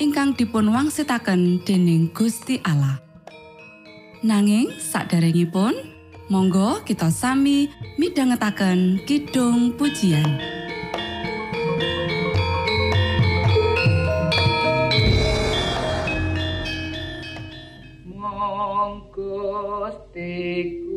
ingkang dipun wangsitaken dening Gusti Allah. Nanging saderengipun, monggo kita sami midhangetaken kidung pujian. Monggo stiku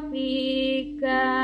fika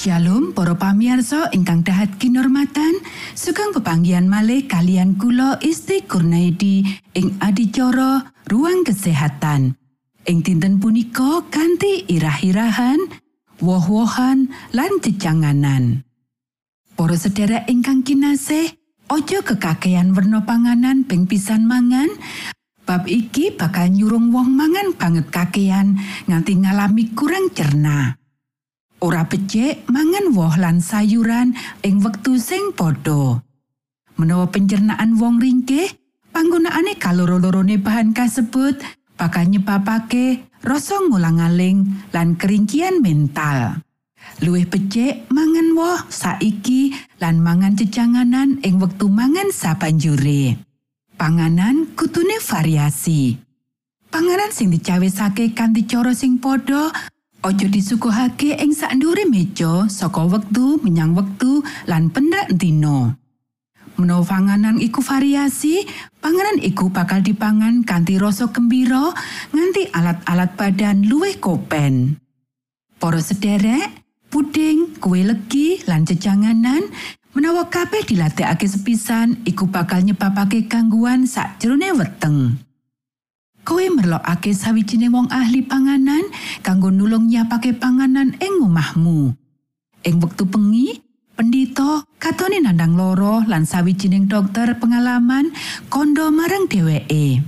Shalom para pamirsa ingkang dahat kinormatan sugeng pepanggihan malih kalian kula Isti Kurnaidi ing adicara ruang kesehatan ing dinten punika kanthi irah-irahan woh-wohan lan jejanganan. Para sedherek ingkang kinasih, aja kekakean werna panganan ping pisan mangan. Bab iki bakal nyurung wong mangan banget kakean nganti ngalami kurang cerna. Ora becik mangan woh lan sayuran ing wektu sing padha. Menawa pencernaan wong ringkih, panggunaane kaloro-lorone bahan kasebut bakal nyebabake rasa ngulang-aling lan keringkian mental. Luwih becik mangan woh saiki lan mangan jejanganan ing wektu mangan sabanjure. Panganan kutune variasi. Panganan sing dicawesake kanthi cara sing padha Ojo disuguhake ing sakndure meja saka wektu menyang wektu lan pendak dina. Menawa panganan iku variasi, panganan iku bakal dipangan kanthi rasa gembira nganti alat-alat badan luwih kopen. Para sederek, puding, kue legi, lan jejanganan, menawa kabeh dilatihake sepisan, iku bakal nyebabake gangguan sakjroning weteng. Kowe merlokake sawijining wong ahli panganan kanggo nulung nyiapake panganan ing omahmu. Ing wektu bengi, pendito katone nandang loro lan sawijining dokter pengalaman kondo marang dheweke.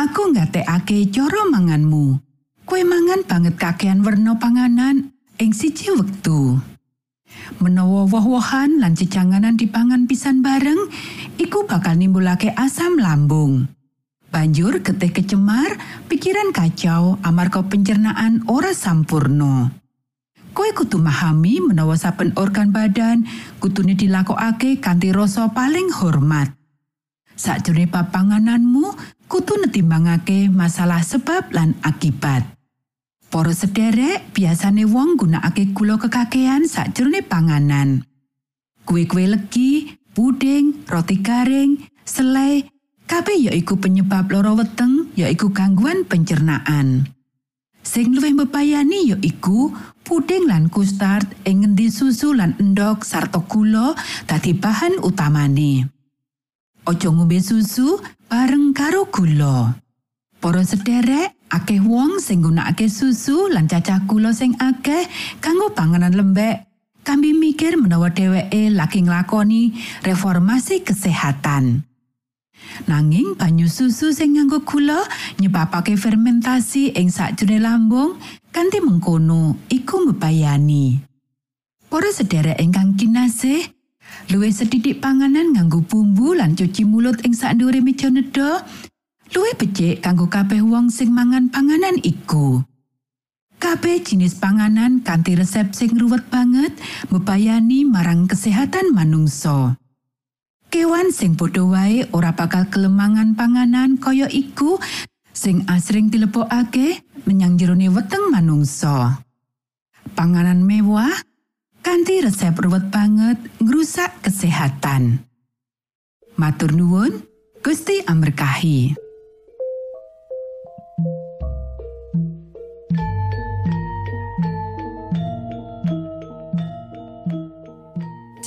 Aku ngatekake cara manganmu. Kowe mangan banget kakean werna panganan ing siji wektu. Menawa woh-wohan lan jejanganan dipangan pisan bareng, iku bakal nimbulake asam lambung. Banjur getih kecemar, pikiran kacau amarga pencernaan ora sampurno. Koe kudu memahami menawa saben organ badan kutune dilakokake kanthi rasa paling hormat. Sakjroning papangananmu kudu netimbangake masalah sebab lan akibat. Para sederek biasane wong gunakake gula kekakean sakjroning panganan. Kue-kue legi, puding, roti garing, selai, kabeh yaiku penyebab loro weteng yaiku gangguan pencernaan. Sing luwih mbebayani yaiku puding lan kustard ing ngendi susu lan endok sarta gula dadi bahan utamane. Ojo ngombe susu bareng karo gula. Para sederek, akeh wong sing nggunakake susu lan cacah gula sing akeh kanggo panganan lembek. Kambi mikir menawa dheweke lagi nglakoni reformasi kesehatan. Nanging banyu susu sing nganggo gula nyebabake fermentasi ing sakjroning lambung kanthi mengkono iku mbebayani. Para sederek ingkang kinasih, luwih sedidik panganan nganggo bumbu lan cuci mulut ing sakndure meja nedha, luwih becik kanggo kabeh wong sing mangan panganan iku. Kabeh jenis panganan kanthi resep sing ruwet banget mbebayani marang kesehatan manungsa. Kewan sing padha wae ora bakal kelemangan panganan kaya iku sing asring dilebokake menyang jerone weteng manungsa. Panganan mewah kanthi resep ruwet banget ngrusak kesehatan. Matur nuwun, Gusti amberkahi.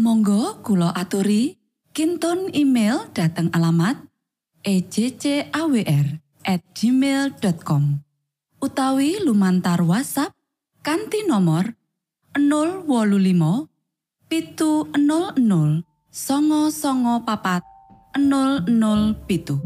Monggo kulo aturi. Kinton email dateng alamat ejcawr@ gmail.com utawi lumantar WhatsApp kanti nomor 0wolulimo pitu 00 songo songo papat 00 pitu.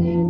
Amen.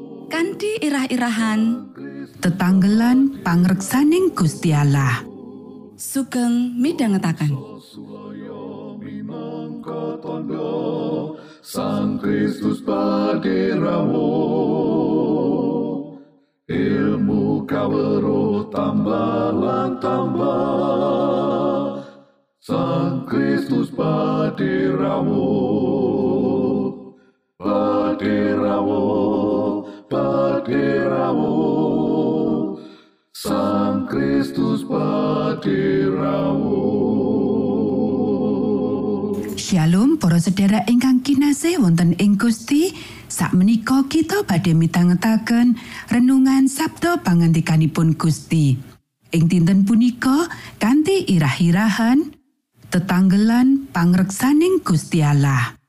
kanthi irah-irahan. Tetanggelan pangreksaning Gusti Allah. sugeng tondo Sang Kristus paderamu ilmu kawero tambah tambah. Sang Kristus paderamu paderamu paderamu Sang Kristus paderamu Shalom para sedherek ingkang kinasih wonten ing Gusti. Sakmenika kita badhe mitangetaken renungan Sabda pangandikanipun Gusti. Ing dinten punika kanthi irah-irahan tetanggelan pangreksaning Gusti Allah.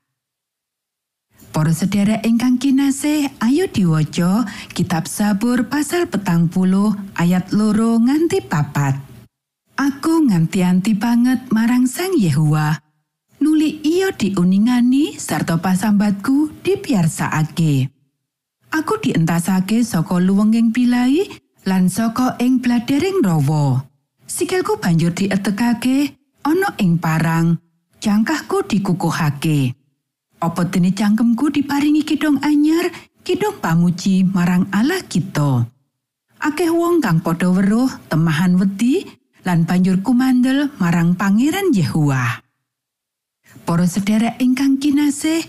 Para sedherek ingkang kinasih, ayo diwaca kitab Sabur pasal petang puluh ayat loro nganti papat. Aku nganti-anti banget marang Sang Yehuwa. Nuli iya diuningani sarta pasambatku dipiarsakake. Aku dientasake saka luwenging pilai lan saka ing bladering rawa. Sikilku banjur dietekake ana ing parang, jangkahku dikukuhake. Apa dene cangkemku diparingi kidong anyar, kidong pamuji marang Allah kita. Akeh wong kang padha weruh temahan wedi lan banjur kumandel marang Pangeran Yehuwa. Para sedherek ingkang kinasih,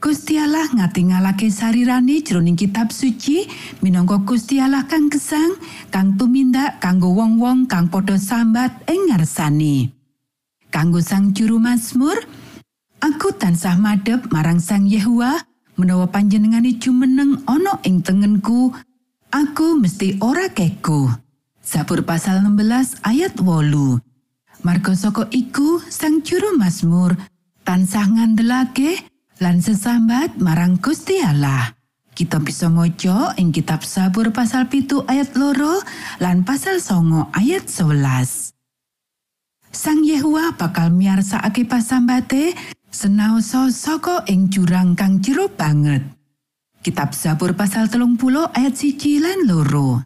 Gusti Allah ngatingalake sarirane jroning kitab suci minangka Gusti Allah kang gesang kang tumindak kanggo wong-wong kang padha sambat ing ngarsane. Kanggo sang juru Mazmur, aku tansah madhep marang Sang Yehuwa menawa panjenengane jumeneng ana ing tengenku, aku mesti ora keku. Sabur pasal 16 ayat 8. Marga saka iku sang juru Mazmur tansah ngandelake lan sesambat marang Gusti. Kita bisa maca ing kitab Sabur pasal pitu ayat loro lan pasal songo ayat 11. Sang Yehuwa bakal miarsakake pasambate senaosa saka ing jurang kang jero banget. Kitab Zabur pasal telung puluh ayat siji lan loro.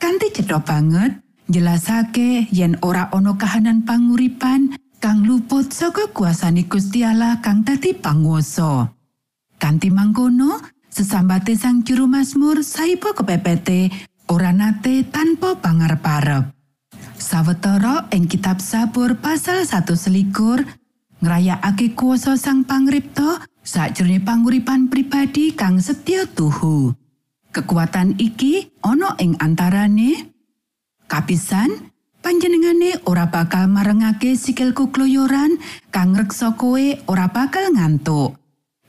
Kanti cetha banget, jelasake yen ora ana kahanan panguripan kang luput saka kuasane Gusti Allah kang dadi panguwasa. Kanti mangkono, sesambate sang juru Mazmur saipa kepepete ora nate tanpa pangarep-arep. Sawetara ing kitab Sabur pasal 1 selikur ngrayakake kuasa sang pangripta sakjroning panguripan pribadi kang setya tuhu. Kekuatan iki ana ing antarane kapisan panjenengane ora bakal marengake sikilku kloyoran kang ngreksa kowe ora bakal ngantuk.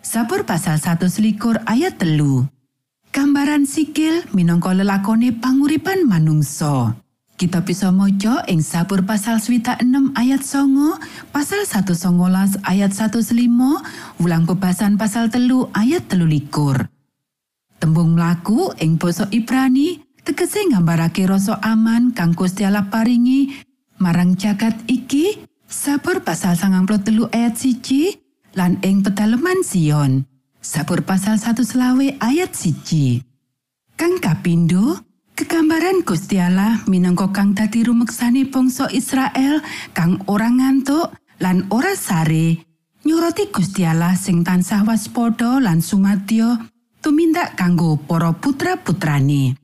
Sabur pasal 1 selikur ayat telu. Gambaran sikil minangka lelakone panguripan manungsa. Kita bisa maca ing Sabur pasal swita 6 ayat songo, pasal 119 ayat 105, ulang bebasan pasal telu ayat telu likur. Tembung mlaku ing basa Ibrani tegese nggambarake rasa aman kang Gusti paringi marang jagat iki. Sabur pasal 93 ayat siji lan ing pedaleman Sion. Sabur pasal 1 selawe ayat siji. Kang kapindo, kegambaran Gusti Allah minangka kang dadi rumeksane bangsa Israel kang ora ngantuk lan ora sare nyurati Gusti Allah sing tansah waspada lan sumadyo tumindak kanggo para putra-putrane.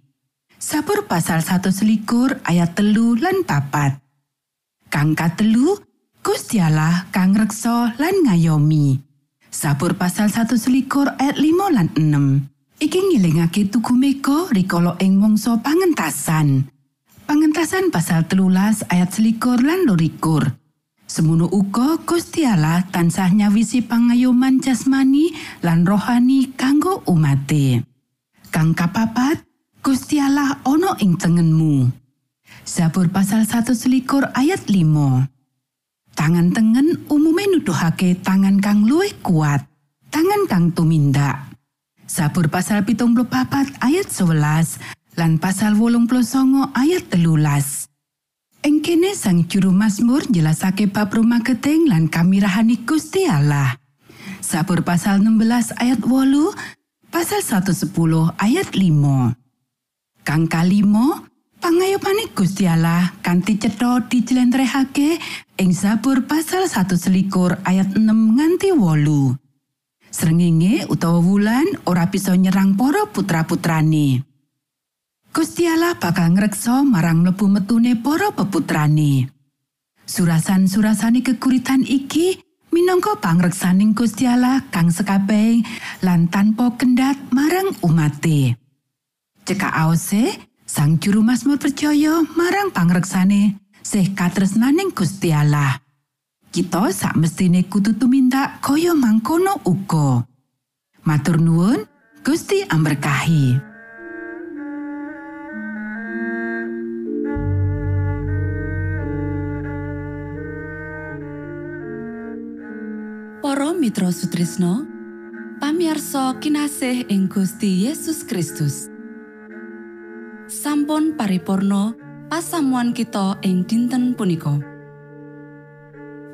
Sabur pasal 1 selikur ayat telu lan papat. Kang katelu, Gusti Allah kang reksa lan ngayomi. Sabur pasal 1 selikur ayat 5 lan 6. Iki ngilingake tugu mega rikala ing mangsa pangentasan. Pangentasan pasal telulas ayat selikur lan lorikur. Semono uga Gusti Allah tansah nyawisi pangayoman jasmani lan rohani kanggo umate. Kang kapapat, Gusti Allah ana ing tengenmu. Zabur pasal 1 ayat 5. Tangan tengen umume nuduhake tangan kang luwih kuat, tangan kang tumindak. Zabur pasal pitung papat ayat 11 lan pasal wolung ayat telulas. Ing kene sang juru Mazmur jelasake bab rumah geteng lan kamirahani Gusti Allah. Sabur pasal 16 ayat 8, pasal 110 ayat 5. Kang kalimo, pangayomane Gusti Allah kanthi cetha dijlentrehake ing Zabur pasal 1 selikur ayat 6 nganti wolu. Srengenge utawa wulan ora bisa nyerang para putra-putrane. Gusti Allah bakal ngreksa marang mlebu metune para peputrane. Surasan-surasane kekuritan iki minangka pangreksaning Gusti Allah kang sekabeh lan tanpa kendhat marang umate. Cekak aose, sang juru Mazmur percaya marang pangreksane sih katresnaning Gusti Allah. Kita sak mestine kudu tumindak kaya mangkono uga. Matur nuwun, Gusti amberkahi. Para Mitra Sutrisno pamiarsa kinasih ing Gusti Yesus Kristus sampun paripurno pasamuan kita ing dinten punika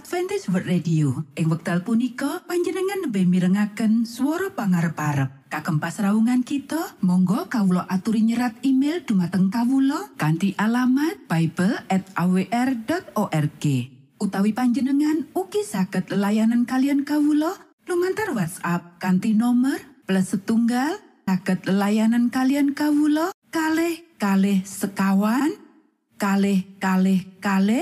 Adventist World Radio. Ing wekdal punika panjenengan lebih mirengaken swara pangarep-arep. Kagem pasraungan kita, monggo kawula aturi nyerat email dumateng kawula kanthi alamat bible@awr.org. Utawi panjenengan ugi saged layanan kalian kawula lumantar WhatsApp kanthi nomor plus setunggal saged layanan kalian kawula kalih kalih sekawan kalih kalih kalih